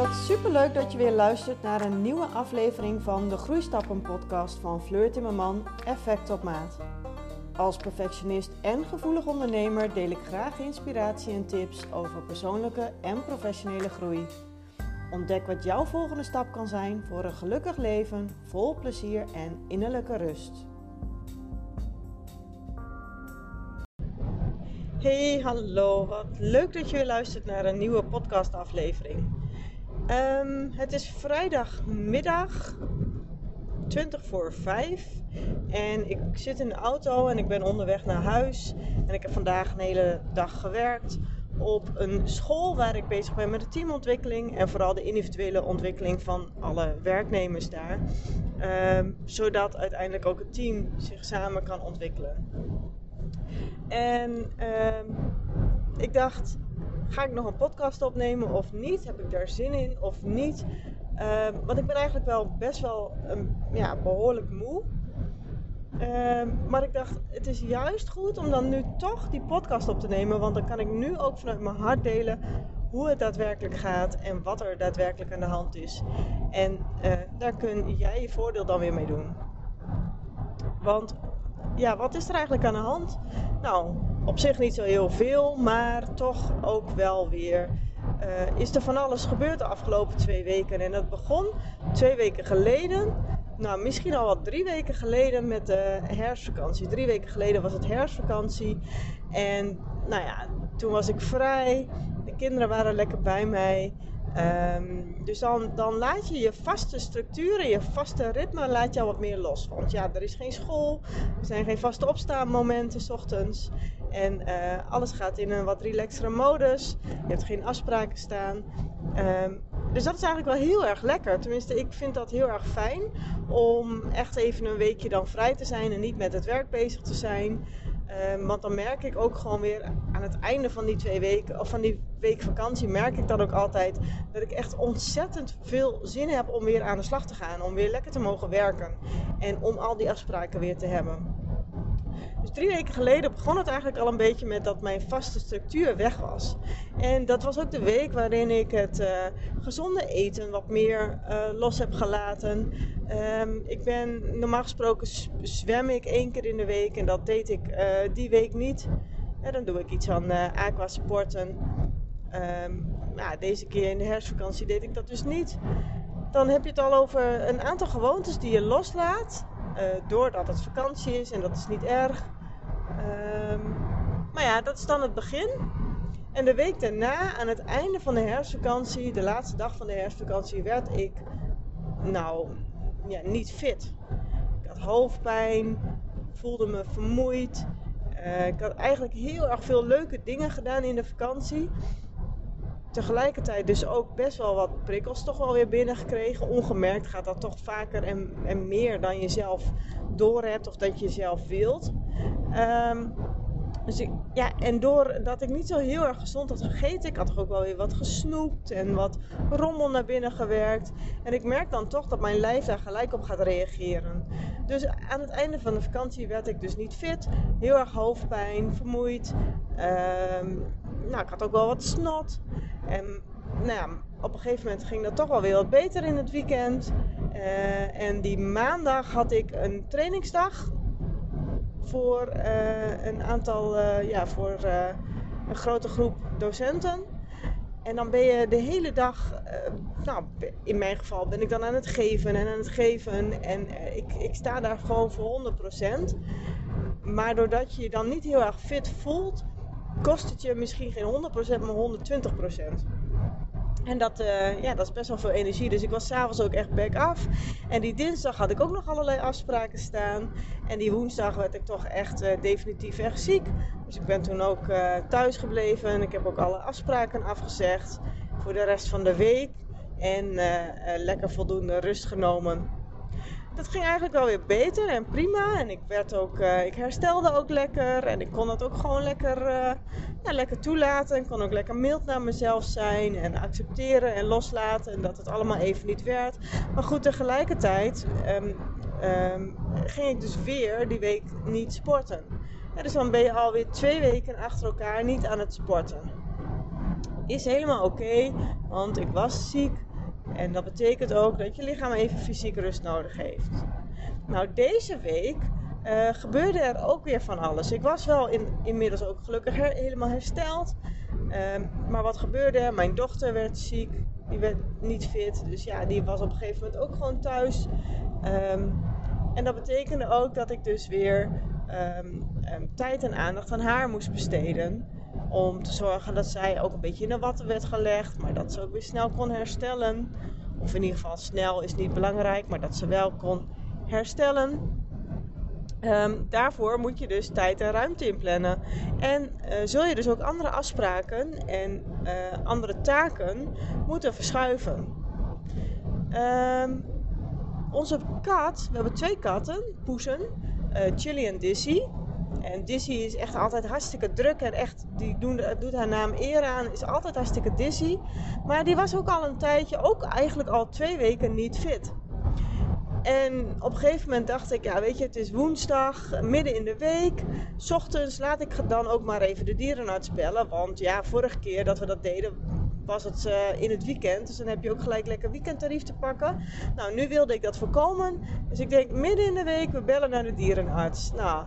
Wat superleuk dat je weer luistert naar een nieuwe aflevering van de Groeistappen podcast van Fleur Timmerman Effect op maat. Als perfectionist en gevoelig ondernemer deel ik graag inspiratie en tips over persoonlijke en professionele groei. Ontdek wat jouw volgende stap kan zijn voor een gelukkig leven, vol plezier en innerlijke rust. Hey, hallo. Wat leuk dat je weer luistert naar een nieuwe podcastaflevering. Um, het is vrijdagmiddag, 20 voor 5. En ik zit in de auto en ik ben onderweg naar huis. En ik heb vandaag een hele dag gewerkt op een school waar ik bezig ben met de teamontwikkeling en vooral de individuele ontwikkeling van alle werknemers daar. Um, zodat uiteindelijk ook het team zich samen kan ontwikkelen. En um, ik dacht, ga ik nog een podcast opnemen of niet? Heb ik daar zin in of niet? Um, want ik ben eigenlijk wel best wel ja, behoorlijk moe. Um, maar ik dacht, het is juist goed om dan nu toch die podcast op te nemen. Want dan kan ik nu ook vanuit mijn hart delen hoe het daadwerkelijk gaat en wat er daadwerkelijk aan de hand is. En uh, daar kun jij je voordeel dan weer mee doen. Want ja, wat is er eigenlijk aan de hand? Nou, op zich niet zo heel veel, maar toch ook wel weer. Uh, is er van alles gebeurd de afgelopen twee weken. En dat begon twee weken geleden. Nou, misschien al wat drie weken geleden met de herfstvakantie. Drie weken geleden was het herfstvakantie. En nou ja, toen was ik vrij. De kinderen waren lekker bij mij. Um, dus dan, dan laat je je vaste structuren, je vaste ritme, laat je wat meer los. Want ja, er is geen school, er zijn geen vaste opstaanmomenten s ochtends. En uh, alles gaat in een wat relaxere modus. Je hebt geen afspraken staan. Um, dus dat is eigenlijk wel heel erg lekker. Tenminste, ik vind dat heel erg fijn om echt even een weekje dan vrij te zijn en niet met het werk bezig te zijn. Um, want dan merk ik ook gewoon weer aan het einde van die twee weken, of van die week vakantie, merk ik dat ook altijd. Dat ik echt ontzettend veel zin heb om weer aan de slag te gaan. Om weer lekker te mogen werken. En om al die afspraken weer te hebben. Drie weken geleden begon het eigenlijk al een beetje met dat mijn vaste structuur weg was. En dat was ook de week waarin ik het uh, gezonde eten wat meer uh, los heb gelaten. Um, ik ben normaal gesproken zwem ik één keer in de week en dat deed ik uh, die week niet. En dan doe ik iets aan aquasporten. Um, nou, deze keer in de herfstvakantie deed ik dat dus niet. Dan heb je het al over een aantal gewoontes die je loslaat. Doordat het vakantie is en dat is niet erg. Um, maar ja, dat is dan het begin. En de week daarna, aan het einde van de herfstvakantie, de laatste dag van de herfstvakantie, werd ik nou ja, niet fit. Ik had hoofdpijn, voelde me vermoeid. Uh, ik had eigenlijk heel erg veel leuke dingen gedaan in de vakantie tegelijkertijd dus ook best wel wat prikkels toch wel weer binnengekregen. Ongemerkt gaat dat toch vaker en, en meer dan je zelf doorhebt of dat je zelf wilt. Um, dus ja, en doordat ik niet zo heel erg gezond had gegeten, ik had toch ook wel weer wat gesnoept en wat rommel naar binnen gewerkt. En ik merk dan toch dat mijn lijf daar gelijk op gaat reageren. Dus aan het einde van de vakantie werd ik dus niet fit, heel erg hoofdpijn, vermoeid. Um, nou, ik had ook wel wat snot. En nou ja, op een gegeven moment ging dat toch wel weer wat beter in het weekend. Uh, en die maandag had ik een trainingsdag voor uh, een aantal, uh, ja, voor een grote groep docenten. En dan ben je de hele dag, nou in mijn geval ben ik dan aan het geven en aan het geven. En ik, ik sta daar gewoon voor 100%. Maar doordat je je dan niet heel erg fit voelt, kost het je misschien geen 100%, maar 120%. En dat, uh, ja, dat is best wel veel energie. Dus ik was s'avonds ook echt back af. En die dinsdag had ik ook nog allerlei afspraken staan. En die woensdag werd ik toch echt uh, definitief echt ziek. Dus ik ben toen ook uh, thuis gebleven. En ik heb ook alle afspraken afgezegd voor de rest van de week. En lekker voldoende rust genomen dat ging eigenlijk wel weer beter en prima. En ik, werd ook, uh, ik herstelde ook lekker. En ik kon dat ook gewoon lekker, uh, ja, lekker toelaten. En kon ook lekker mild naar mezelf zijn. En accepteren en loslaten. En dat het allemaal even niet werd. Maar goed, tegelijkertijd um, um, ging ik dus weer die week niet sporten. Dus dan ben je alweer twee weken achter elkaar niet aan het sporten. Is helemaal oké, want ik was ziek. En dat betekent ook dat je lichaam even fysiek rust nodig heeft. Nou, deze week uh, gebeurde er ook weer van alles. Ik was wel in, inmiddels ook gelukkig helemaal hersteld. Ehm, maar wat gebeurde er? Mijn dochter werd ziek. Die werd niet fit. Dus ja, die was op een gegeven moment ook gewoon thuis. Ehm, en dat betekende ook dat ik dus weer ehm, tijd en aandacht aan haar moest besteden. Om te zorgen dat zij ook een beetje in de watten werd gelegd. Maar dat ze ook weer snel kon herstellen. Of in ieder geval snel is niet belangrijk. Maar dat ze wel kon herstellen. Ehm, daarvoor moet je dus tijd en ruimte inplannen. En uh, zul je dus ook andere afspraken en uh, andere taken moeten verschuiven. Um, onze kat, we hebben twee katten, poezen, uh, Chili en Dizzy. En Dizzy is echt altijd hartstikke druk en echt, die doen, doet haar naam eer aan, is altijd hartstikke Dizzy. Maar die was ook al een tijdje, ook eigenlijk al twee weken niet fit. En op een gegeven moment dacht ik, ja weet je, het is woensdag, midden in de week. S ochtends laat ik dan ook maar even de dierenarts bellen. Want ja, vorige keer dat we dat deden was het uh, in het weekend. Dus dan heb je ook gelijk lekker weekendtarief te pakken. Nou, nu wilde ik dat voorkomen. Dus ik denk midden in de week, we bellen naar de dierenarts. Nou,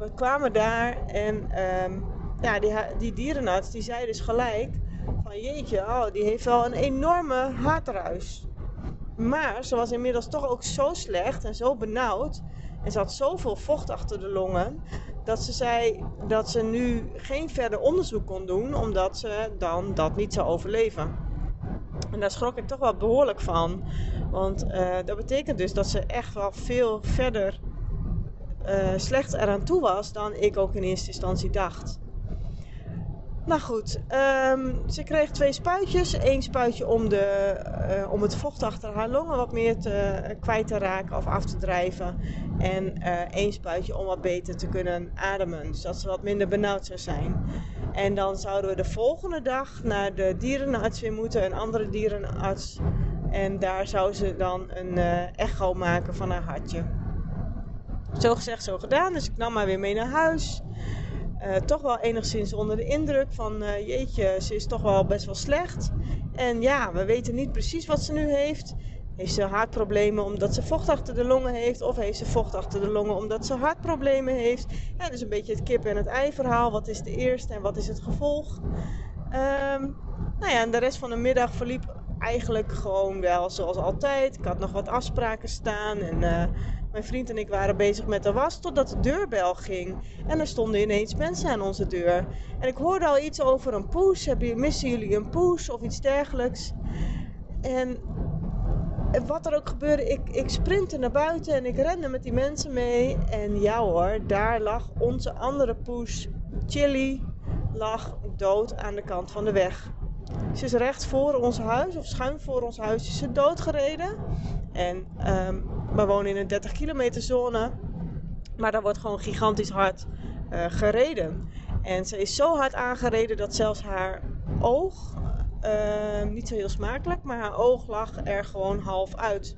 we kwamen daar en um, ja, die, die dierenarts die zei dus gelijk van jeetje, oh, die heeft wel een enorme hartruis. Maar ze was inmiddels toch ook zo slecht en zo benauwd. En ze had zoveel vocht achter de longen. Dat ze zei dat ze nu geen verder onderzoek kon doen. Omdat ze dan dat niet zou overleven. En daar schrok ik toch wel behoorlijk van. Want uh, dat betekent dus dat ze echt wel veel verder uh, slecht eraan toe was dan ik ook in eerste instantie dacht. Nou goed, um, ze kreeg twee spuitjes. Eén spuitje om, de, uh, om het vocht achter haar longen wat meer te, uh, kwijt te raken of af te drijven. En één spuitje om wat beter te kunnen ademen. Dus dat ze wat minder benauwd zou zijn. En dan zouden we de volgende dag naar de dierenarts weer moeten, een andere dierenarts. En daar zou ze dan een echo maken van haar hartje. Zo gezegd, zo gedaan. Dus ik nam haar weer mee naar huis. Uh, toch wel enigszins onder de indruk van uh, jeetje, ze is toch wel best wel slecht. En ja, we weten niet precies wat ze nu heeft. Heeft ze hartproblemen omdat ze vocht achter de longen heeft? Of heeft ze vocht achter de longen omdat ze hartproblemen heeft? Ja, dus een beetje het kip en het ei verhaal. Wat is de eerste en wat is het gevolg? Um, nou ja, en de rest van de middag verliep eigenlijk gewoon wel zoals altijd. Ik had nog wat afspraken staan en... Uh, mijn vriend en ik waren bezig met de was totdat de deurbel ging. En er stonden ineens mensen aan onze deur. En ik hoorde al iets over een poes. Missen jullie een poes of iets dergelijks? En wat er ook gebeurde, ik, ik sprintte naar buiten en ik rende met die mensen mee. En ja hoor, daar lag onze andere poes, Chili, lag dood aan de kant van de weg. Ze is recht voor ons huis, of schuin voor ons huis, is ze doodgereden. En um, we wonen in een 30 kilometer zone. Maar daar wordt gewoon gigantisch hard uh, gereden. En ze is zo hard aangereden dat zelfs haar oog, uh, niet zo heel smakelijk, maar haar oog lag er gewoon half uit.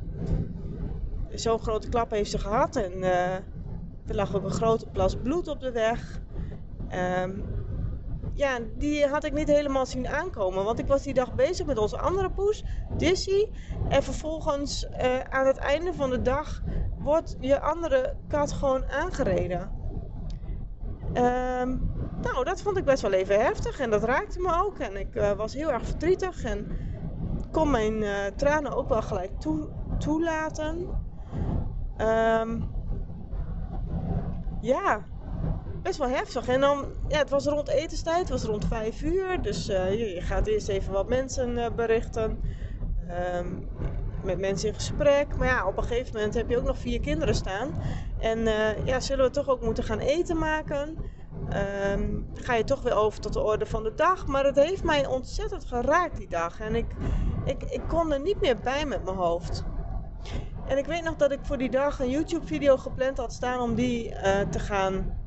Zo'n grote klap heeft ze gehad en uh, er lag ook een grote plas bloed op de weg. Um, ja, die had ik niet helemaal zien aankomen. Want ik was die dag bezig met onze andere poes, Dizzy. En vervolgens uh, aan het einde van de dag wordt je andere kat gewoon aangereden. Um, nou, dat vond ik best wel even heftig en dat raakte me ook. En ik uh, was heel erg verdrietig en kon mijn uh, tranen ook wel gelijk toe, toelaten. Um, ja, best wel heftig. En dan, ja, het was rond etenstijd, het was rond vijf uur. Dus uh, je, gaat eerst even wat mensen uh, berichten. Um, met mensen in gesprek. Maar ja, op een gegeven moment heb je ook nog vier kinderen staan. En uh, ja, zullen we toch ook moeten gaan eten maken? Um, ga je toch weer over tot de orde van de dag. Maar het heeft mij ontzettend geraakt die dag. En ik, ik, ik kon er niet meer bij met mijn hoofd. En ik weet nog dat ik voor die dag een YouTube-video gepland had staan om die te gaan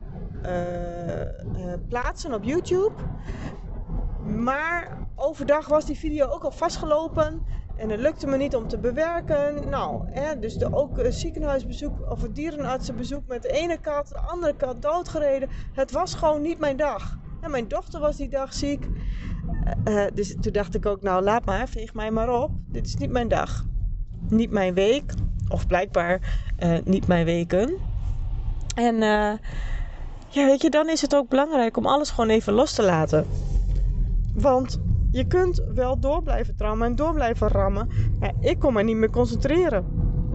plaatsen op YouTube. Maar overdag was die video ook al vastgelopen. En het lukte me niet om te bewerken. Nou, hè, dus de, ook een ziekenhuisbezoek of een dierenartsenbezoek met de ene kat, de andere kat doodgereden. Het was gewoon niet mijn dag. En mijn dochter was die dag ziek. eh, dus toen dacht ik ook, nou laat maar, veeg mij maar op. Dit is niet mijn dag. Niet mijn week. Of blijkbaar niet mijn weken. En ja, weet je, dan is het ook belangrijk om alles gewoon even los te laten. Want je kunt wel door blijven trammen en door blijven rammen. Ik kon me niet meer concentreren.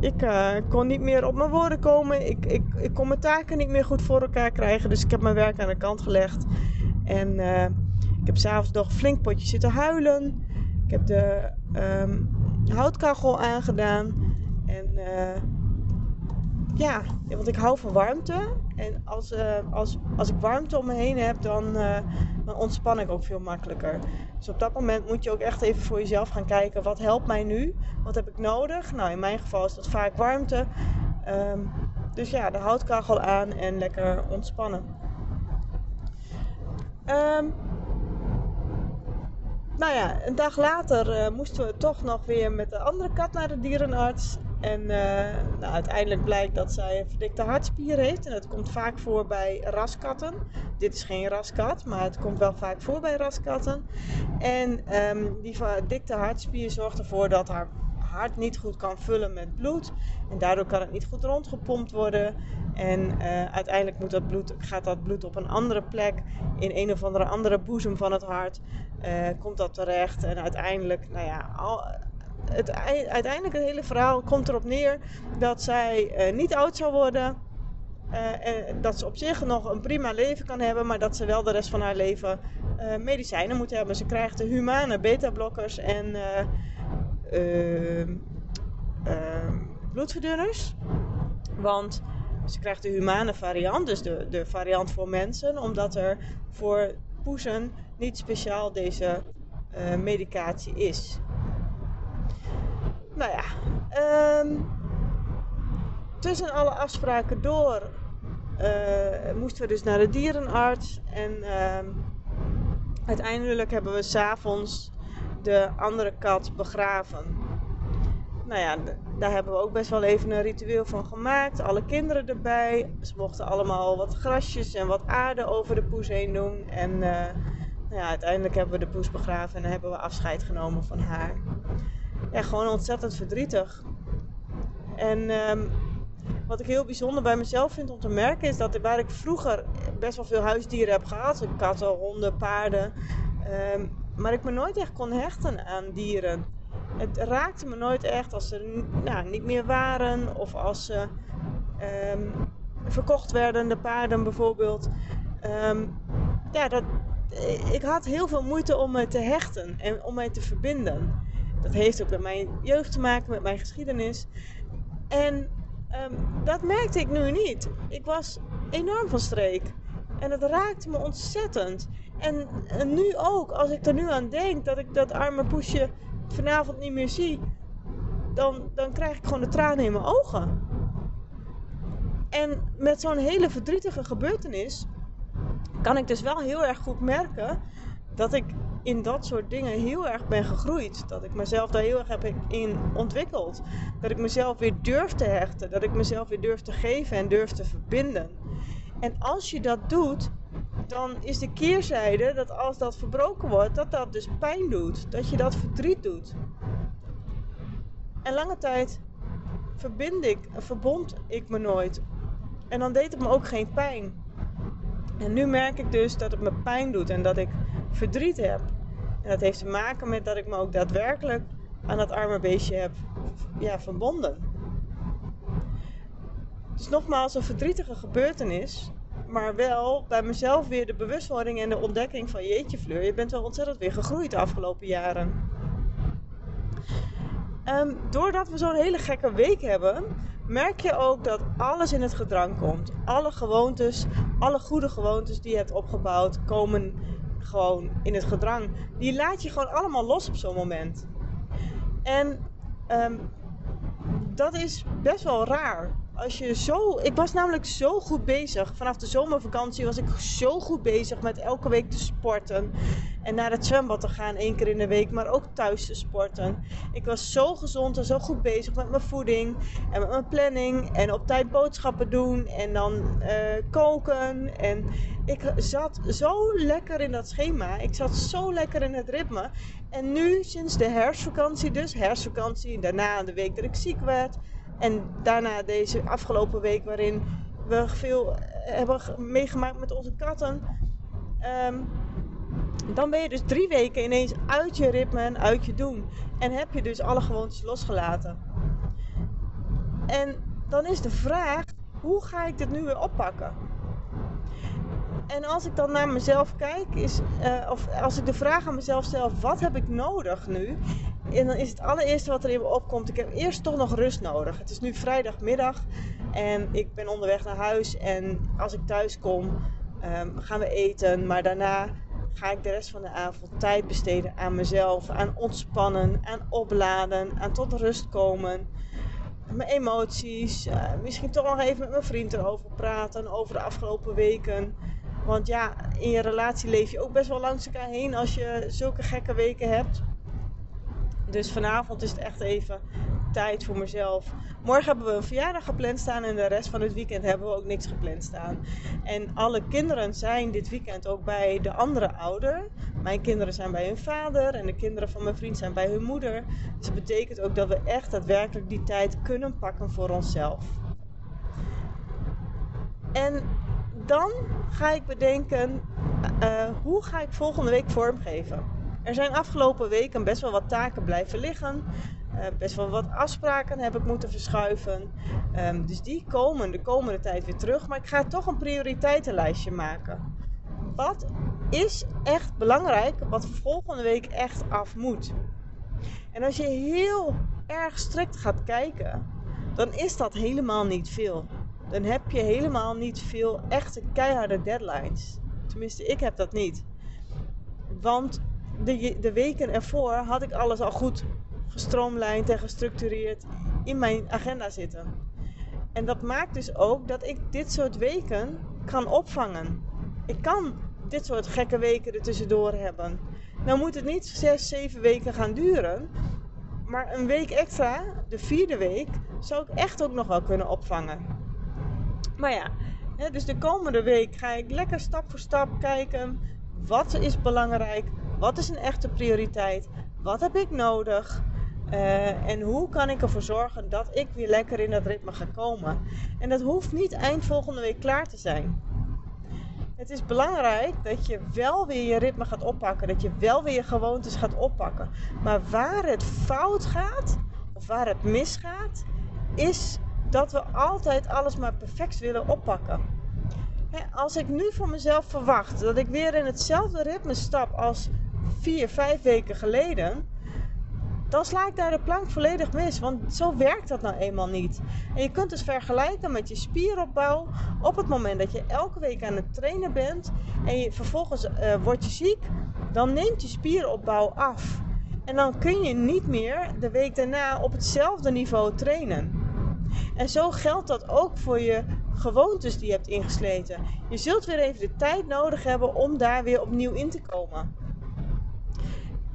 Ik uh, kon niet meer op mijn woorden komen. Ik, ik, ik kon mijn taken niet meer goed voor elkaar krijgen. Dus ik heb mijn werk aan de kant gelegd. En uh, ik heb s'avonds nog flink potje zitten huilen. Ik heb de um, houtkachel aangedaan. En uh, ja, want ik hou van warmte. En als, uh, als, als ik warmte om me heen heb, dan, uh, dan ontspan ik ook veel makkelijker. Dus op dat moment moet je ook echt even voor jezelf gaan kijken: wat helpt mij nu? Wat heb ik nodig? Nou, in mijn geval is dat vaak warmte. Um, dus ja, de houtkachel aan en lekker ontspannen. Um, nou ja, een dag later uh, moesten we toch nog weer met de andere kat naar de dierenarts. En uh, nou, uiteindelijk blijkt dat zij een verdikte hartspier heeft. En dat komt vaak voor bij raskatten. Dit is geen raskat, maar het komt wel vaak voor bij raskatten. En um, die verdikte hartspier zorgt ervoor dat haar hart niet goed kan vullen met bloed. En daardoor kan het niet goed rondgepompt worden. En uh, uiteindelijk moet dat bloed, gaat dat bloed op een andere plek, in een of andere andere boezem van het hart, uh, komt dat terecht. En uiteindelijk, nou ja, al, het, uiteindelijk het hele verhaal komt erop neer dat zij uh, niet oud zal worden. Uh, en dat ze op zich nog een prima leven kan hebben, maar dat ze wel de rest van haar leven uh, medicijnen moet hebben. Ze krijgt de humane beta-blokkers en bloedverdunners. Want ze krijgt de humane variant, dus de, de variant voor mensen, omdat er voor poezen niet speciaal deze medicatie is nou ja, um, tussen alle afspraken door uh, moesten we dus naar de dierenarts. En uh, uiteindelijk hebben we s'avonds de andere kat begraven. Nou ja, daar hebben we ook best wel even een ritueel van gemaakt. Alle kinderen erbij. Ze mochten allemaal wat grasjes en wat aarde over de poes heen doen. En uh, nou ja, uiteindelijk hebben we de poes begraven en hebben we afscheid genomen van haar ja, gewoon ontzettend verdrietig. En um, wat ik heel bijzonder bij mezelf vind om te merken is dat waar ik vroeger best wel veel huisdieren heb gehad, katten, honden, paarden, um, maar ik me nooit echt kon hechten aan dieren. Het raakte me nooit echt als ze nou, niet meer waren of als ze um, verkocht werden, de paarden bijvoorbeeld. ja, dat, ik had heel veel moeite om me te hechten en om mij te verbinden. Dat heeft ook met mijn jeugd te maken, met mijn geschiedenis. En um, dat merkte ik nu niet. Ik was enorm van streek. En het raakte me ontzettend. En, en, nu ook, als ik er nu aan denk dat ik dat arme poesje vanavond niet meer zie, dan, dan krijg ik gewoon de tranen in mijn ogen. En met zo'n hele verdrietige gebeurtenis kan ik dus wel heel erg goed merken dat ik in dat soort dingen heel erg ben gegroeid. Dat ik mezelf daar heel erg heb in ontwikkeld. Dat ik mezelf weer durf te hechten. Dat ik mezelf weer durf te geven en durf te verbinden. En als je dat doet, dan is de keerzijde dat als dat verbroken wordt, dat dat dus pijn doet. Dat je dat verdriet doet. En lange tijd verbind ik, verbond ik me nooit. En dan deed het me ook geen pijn. En nu merk ik dus dat het me pijn doet en dat ik verdriet heb. En dat heeft te maken met dat ik me ook daadwerkelijk aan dat arme beestje heb ja, verbonden. Dus nogmaals, een verdrietige gebeurtenis. Maar wel bij mezelf weer de bewustwording en de ontdekking van jeetje Fleur, je bent wel ontzettend weer gegroeid de afgelopen jaren. Um, doordat we zo'n hele gekke week hebben, merk je ook dat alles in het gedrang komt. Alle gewoontes, alle goede gewoontes die je hebt opgebouwd, komen gewoon in het gedrang. Die laat je gewoon allemaal los op zo'n moment. En um, dat is best wel raar. Als je zo. Ik was namelijk zo goed bezig. Vanaf de zomervakantie was ik zo goed bezig met elke week te sporten. En naar het zwembad te gaan één keer in de week, maar ook thuis te sporten. Ik was zo gezond en zo goed bezig met mijn voeding en met mijn planning. En op tijd boodschappen doen en dan uh, koken. En ik zat zo lekker in dat schema. Ik zat zo lekker in het ritme. En nu, sinds de herfstvakantie dus, herfstvakantie, daarna de week dat ik ziek werd. En daarna deze afgelopen week waarin we veel hebben meegemaakt met onze katten. Um, dan ben je dus drie weken ineens uit je ritme en uit je doen. En heb je dus alle gewoontes losgelaten. En dan is de vraag, hoe ga ik dit nu weer oppakken? En als ik dan naar mezelf kijk, is, uh, of als ik de vraag aan mezelf stel, wat heb ik nodig nu? En dan is het allereerste wat er in me opkomt, ik heb eerst toch nog rust nodig. Het is nu vrijdagmiddag en ik ben onderweg naar huis. En als ik thuis kom, um, gaan we eten. Maar daarna ga ik de rest van de avond tijd besteden aan mezelf, aan ontspannen, aan opladen, aan tot rust komen. Mijn emoties, uh, misschien toch nog even met mijn vriend erover praten, over de afgelopen weken. Want ja, in je relatie leef je ook best wel langs elkaar heen als je zulke gekke weken hebt. Dus vanavond is het echt even tijd voor mezelf. Morgen hebben we een verjaardag gepland staan en de rest van het weekend hebben we ook niks gepland staan. En alle kinderen zijn dit weekend ook bij de andere ouder. Mijn kinderen zijn bij hun vader en de kinderen van mijn vriend zijn bij hun moeder. Dus dat betekent ook dat we echt daadwerkelijk die tijd kunnen pakken voor onszelf. En dan ga ik bedenken, uh, hoe ga ik volgende week vormgeven? Er zijn afgelopen weken best wel wat taken blijven liggen. Uh, best wel wat afspraken heb ik moeten verschuiven. Um, dus die komen de komende tijd weer terug. Maar ik ga toch een prioriteitenlijstje maken. Wat is echt belangrijk, wat volgende week echt af moet? En als je heel erg strikt gaat kijken, dan is dat helemaal niet veel. Dan heb je helemaal niet veel echte keiharde deadlines. Tenminste, ik heb dat niet. Want de, de weken ervoor had ik alles al goed gestroomlijnd en gestructureerd in mijn agenda zitten. En dat maakt dus ook dat ik dit soort weken kan opvangen. Ik kan dit soort gekke weken er tussendoor hebben. Nou moet het niet zes, zeven weken gaan duren. Maar een week extra, de vierde week, zou ik echt ook nog wel kunnen opvangen. Maar ja, dus de komende week ga ik lekker stap voor stap kijken. Wat is belangrijk? Wat is een echte prioriteit? Wat heb ik nodig? Uh, en hoe kan ik ervoor zorgen dat ik weer lekker in dat ritme ga komen? En dat hoeft niet eind volgende week klaar te zijn. Het is belangrijk dat je wel weer je ritme gaat oppakken. Dat je wel weer je gewoontes gaat oppakken. Maar waar het fout gaat, of waar het misgaat, is dat we altijd alles maar perfect willen oppakken. als ik nu voor mezelf verwacht dat ik weer in hetzelfde ritme stap als vier, vijf weken geleden, dan sla ik daar de plank volledig mis. Want zo werkt dat nou eenmaal niet. En je kunt dus vergelijken met je spieropbouw. Op het moment dat je elke week aan het trainen bent en je vervolgens uh, word je ziek, dan neemt je spieropbouw af. En dan kun je niet meer de week daarna op hetzelfde niveau trainen. En zo geldt dat ook voor je gewoontes die je hebt ingesleten. Je zult weer even de tijd nodig hebben om daar weer opnieuw in te komen.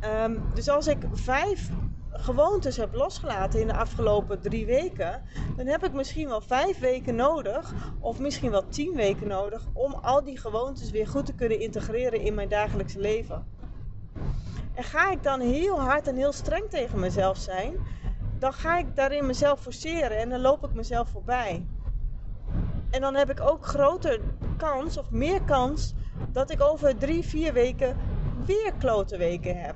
Um, dus als ik vijf gewoontes heb losgelaten in de afgelopen drie weken, dan heb ik misschien wel vijf weken nodig, of misschien wel tien weken nodig, om al die gewoontes weer goed te kunnen integreren in mijn dagelijkse leven. En ga ik dan heel hard en heel streng tegen mezelf zijn, dan ga ik daarin mezelf forceren en dan loop ik mezelf voorbij. En dan heb ik ook groter kans of meer kans dat ik over drie, vier weken weer klote weken heb.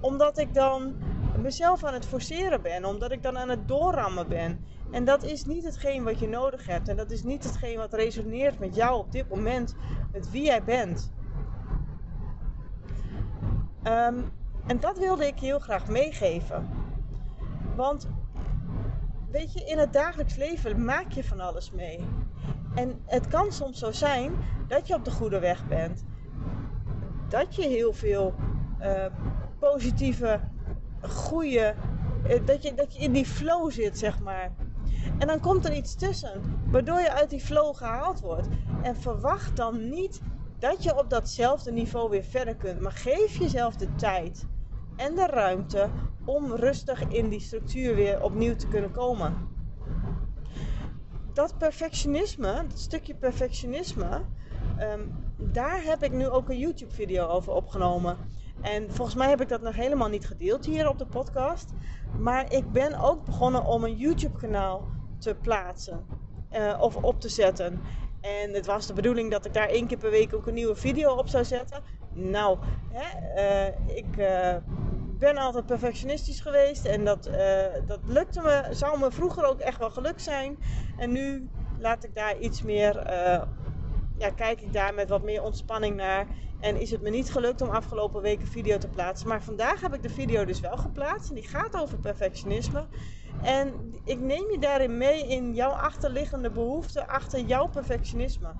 Omdat ik dan mezelf aan het forceren ben, omdat ik dan aan het doorrammen ben. En dat is niet hetgeen wat je nodig hebt. En dat is niet hetgeen wat resoneert met jou op dit moment, met wie jij bent. Um, en dat wilde ik heel graag meegeven. Want weet je, in het dagelijks leven maak je van alles mee. En het kan soms zo zijn dat je op de goede weg bent. Dat je heel veel uh, positieve, goede. Uh, dat, je, dat je in die flow zit, zeg maar. En dan komt er iets tussen, waardoor je uit die flow gehaald wordt. En verwacht dan niet dat je op datzelfde niveau weer verder kunt. Maar geef jezelf de tijd en de ruimte om rustig in die structuur weer opnieuw te kunnen komen. Dat perfectionisme, dat stukje perfectionisme, ehm, daar heb ik nu ook een YouTube-video over opgenomen. En volgens mij heb ik dat nog helemaal niet gedeeld hier op de podcast. Maar ik ben ook begonnen om een YouTube-kanaal te plaatsen uh, of op te zetten. En het was de bedoeling dat ik daar één keer per week ook een nieuwe video op zou zetten. Nou, hè, uh, ik uh, ben altijd perfectionistisch geweest en dat, dat lukte me, zou me vroeger ook echt wel gelukt zijn. En nu laat ik daar iets meer, ja, kijk ik daar met wat meer ontspanning naar. En is het me niet gelukt om afgelopen week een video te plaatsen. Maar vandaag heb ik de video dus wel geplaatst. En die gaat over perfectionisme. En ik neem je daarin mee in jouw achterliggende behoefte achter jouw perfectionisme.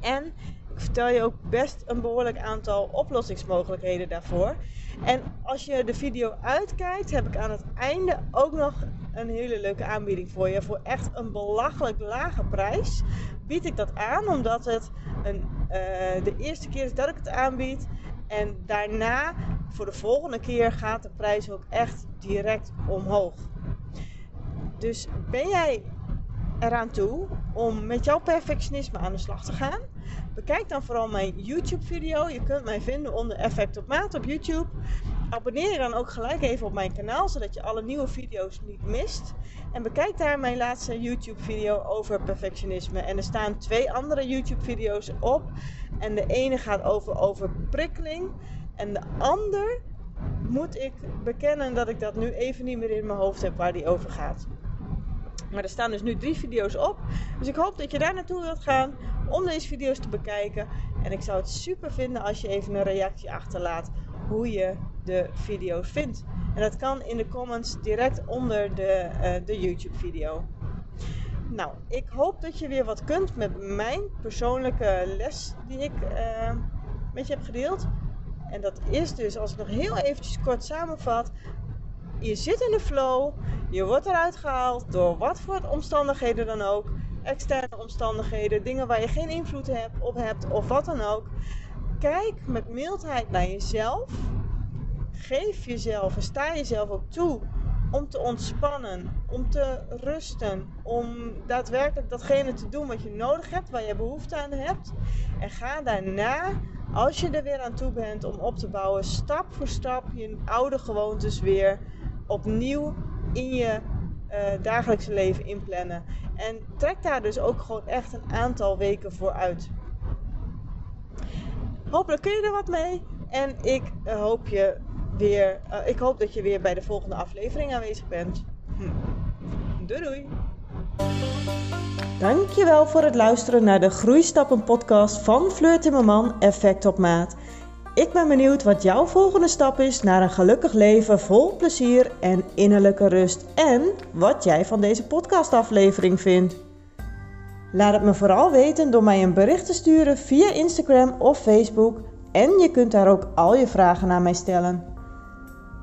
En vertel je ook best een behoorlijk aantal oplossingsmogelijkheden daarvoor. En als je de video uitkijkt, heb ik aan het einde ook nog een hele leuke aanbieding voor je. Voor echt een belachelijk lage prijs bied ik dat aan, omdat het een, uh, de eerste keer is dat ik het aanbied. En daarna, voor de volgende keer, gaat de prijs ook echt direct omhoog. Dus ben jij eraan toe om met jouw perfectionisme aan de slag te gaan? Bekijk dan vooral mijn YouTube-video. Je kunt mij vinden onder Effect op Maat op YouTube. Abonneer je dan ook gelijk even op mijn kanaal, zodat je alle nieuwe video's niet mist. En bekijk daar mijn laatste YouTube-video over perfectionisme. En er staan twee andere YouTube-video's op. En de ene gaat over overprikkeling. En de ander moet ik bekennen dat ik dat nu even niet meer in mijn hoofd heb waar die over gaat. Maar er staan dus nu drie video's op. Dus ik hoop dat je daar naartoe wilt gaan om deze video's te bekijken. En ik zou het super vinden als je even een reactie achterlaat hoe je de video's vindt. En dat kan in de comments direct onder de, uh, de YouTube video. Nou, ik hoop dat je weer wat kunt met mijn persoonlijke les die ik uh, met je heb gedeeld. En dat is dus, als ik nog heel eventjes kort samenvat, je zit in de flow, je wordt eruit gehaald door wat voor omstandigheden dan ook. Externe omstandigheden, dingen waar je geen invloed op hebt of wat dan ook. Kijk met mildheid naar jezelf. Geef jezelf en sta jezelf ook toe om te ontspannen, om te rusten, om daadwerkelijk datgene te doen wat je nodig hebt, waar je behoefte aan hebt. En ga daarna, als je er weer aan toe bent om op te bouwen, stap voor stap je oude gewoontes weer opnieuw in je uh, dagelijkse leven inplannen. En trek daar dus ook gewoon echt een aantal weken voor uit. Hopelijk kun je er wat mee. En ik uh, hoop, je weer, uh, ik hoop dat je weer bij de volgende aflevering aanwezig bent. Hm. Doei doei! Dankjewel voor het luisteren naar de Groeistappen podcast van Fleur Timmerman Effect op Maat. Ik ben benieuwd wat jouw volgende stap is naar een gelukkig leven vol plezier en innerlijke rust. En wat jij van deze podcastaflevering vindt. Laat het me vooral weten door mij een bericht te sturen via Instagram of Facebook. En je kunt daar ook al je vragen aan mij stellen.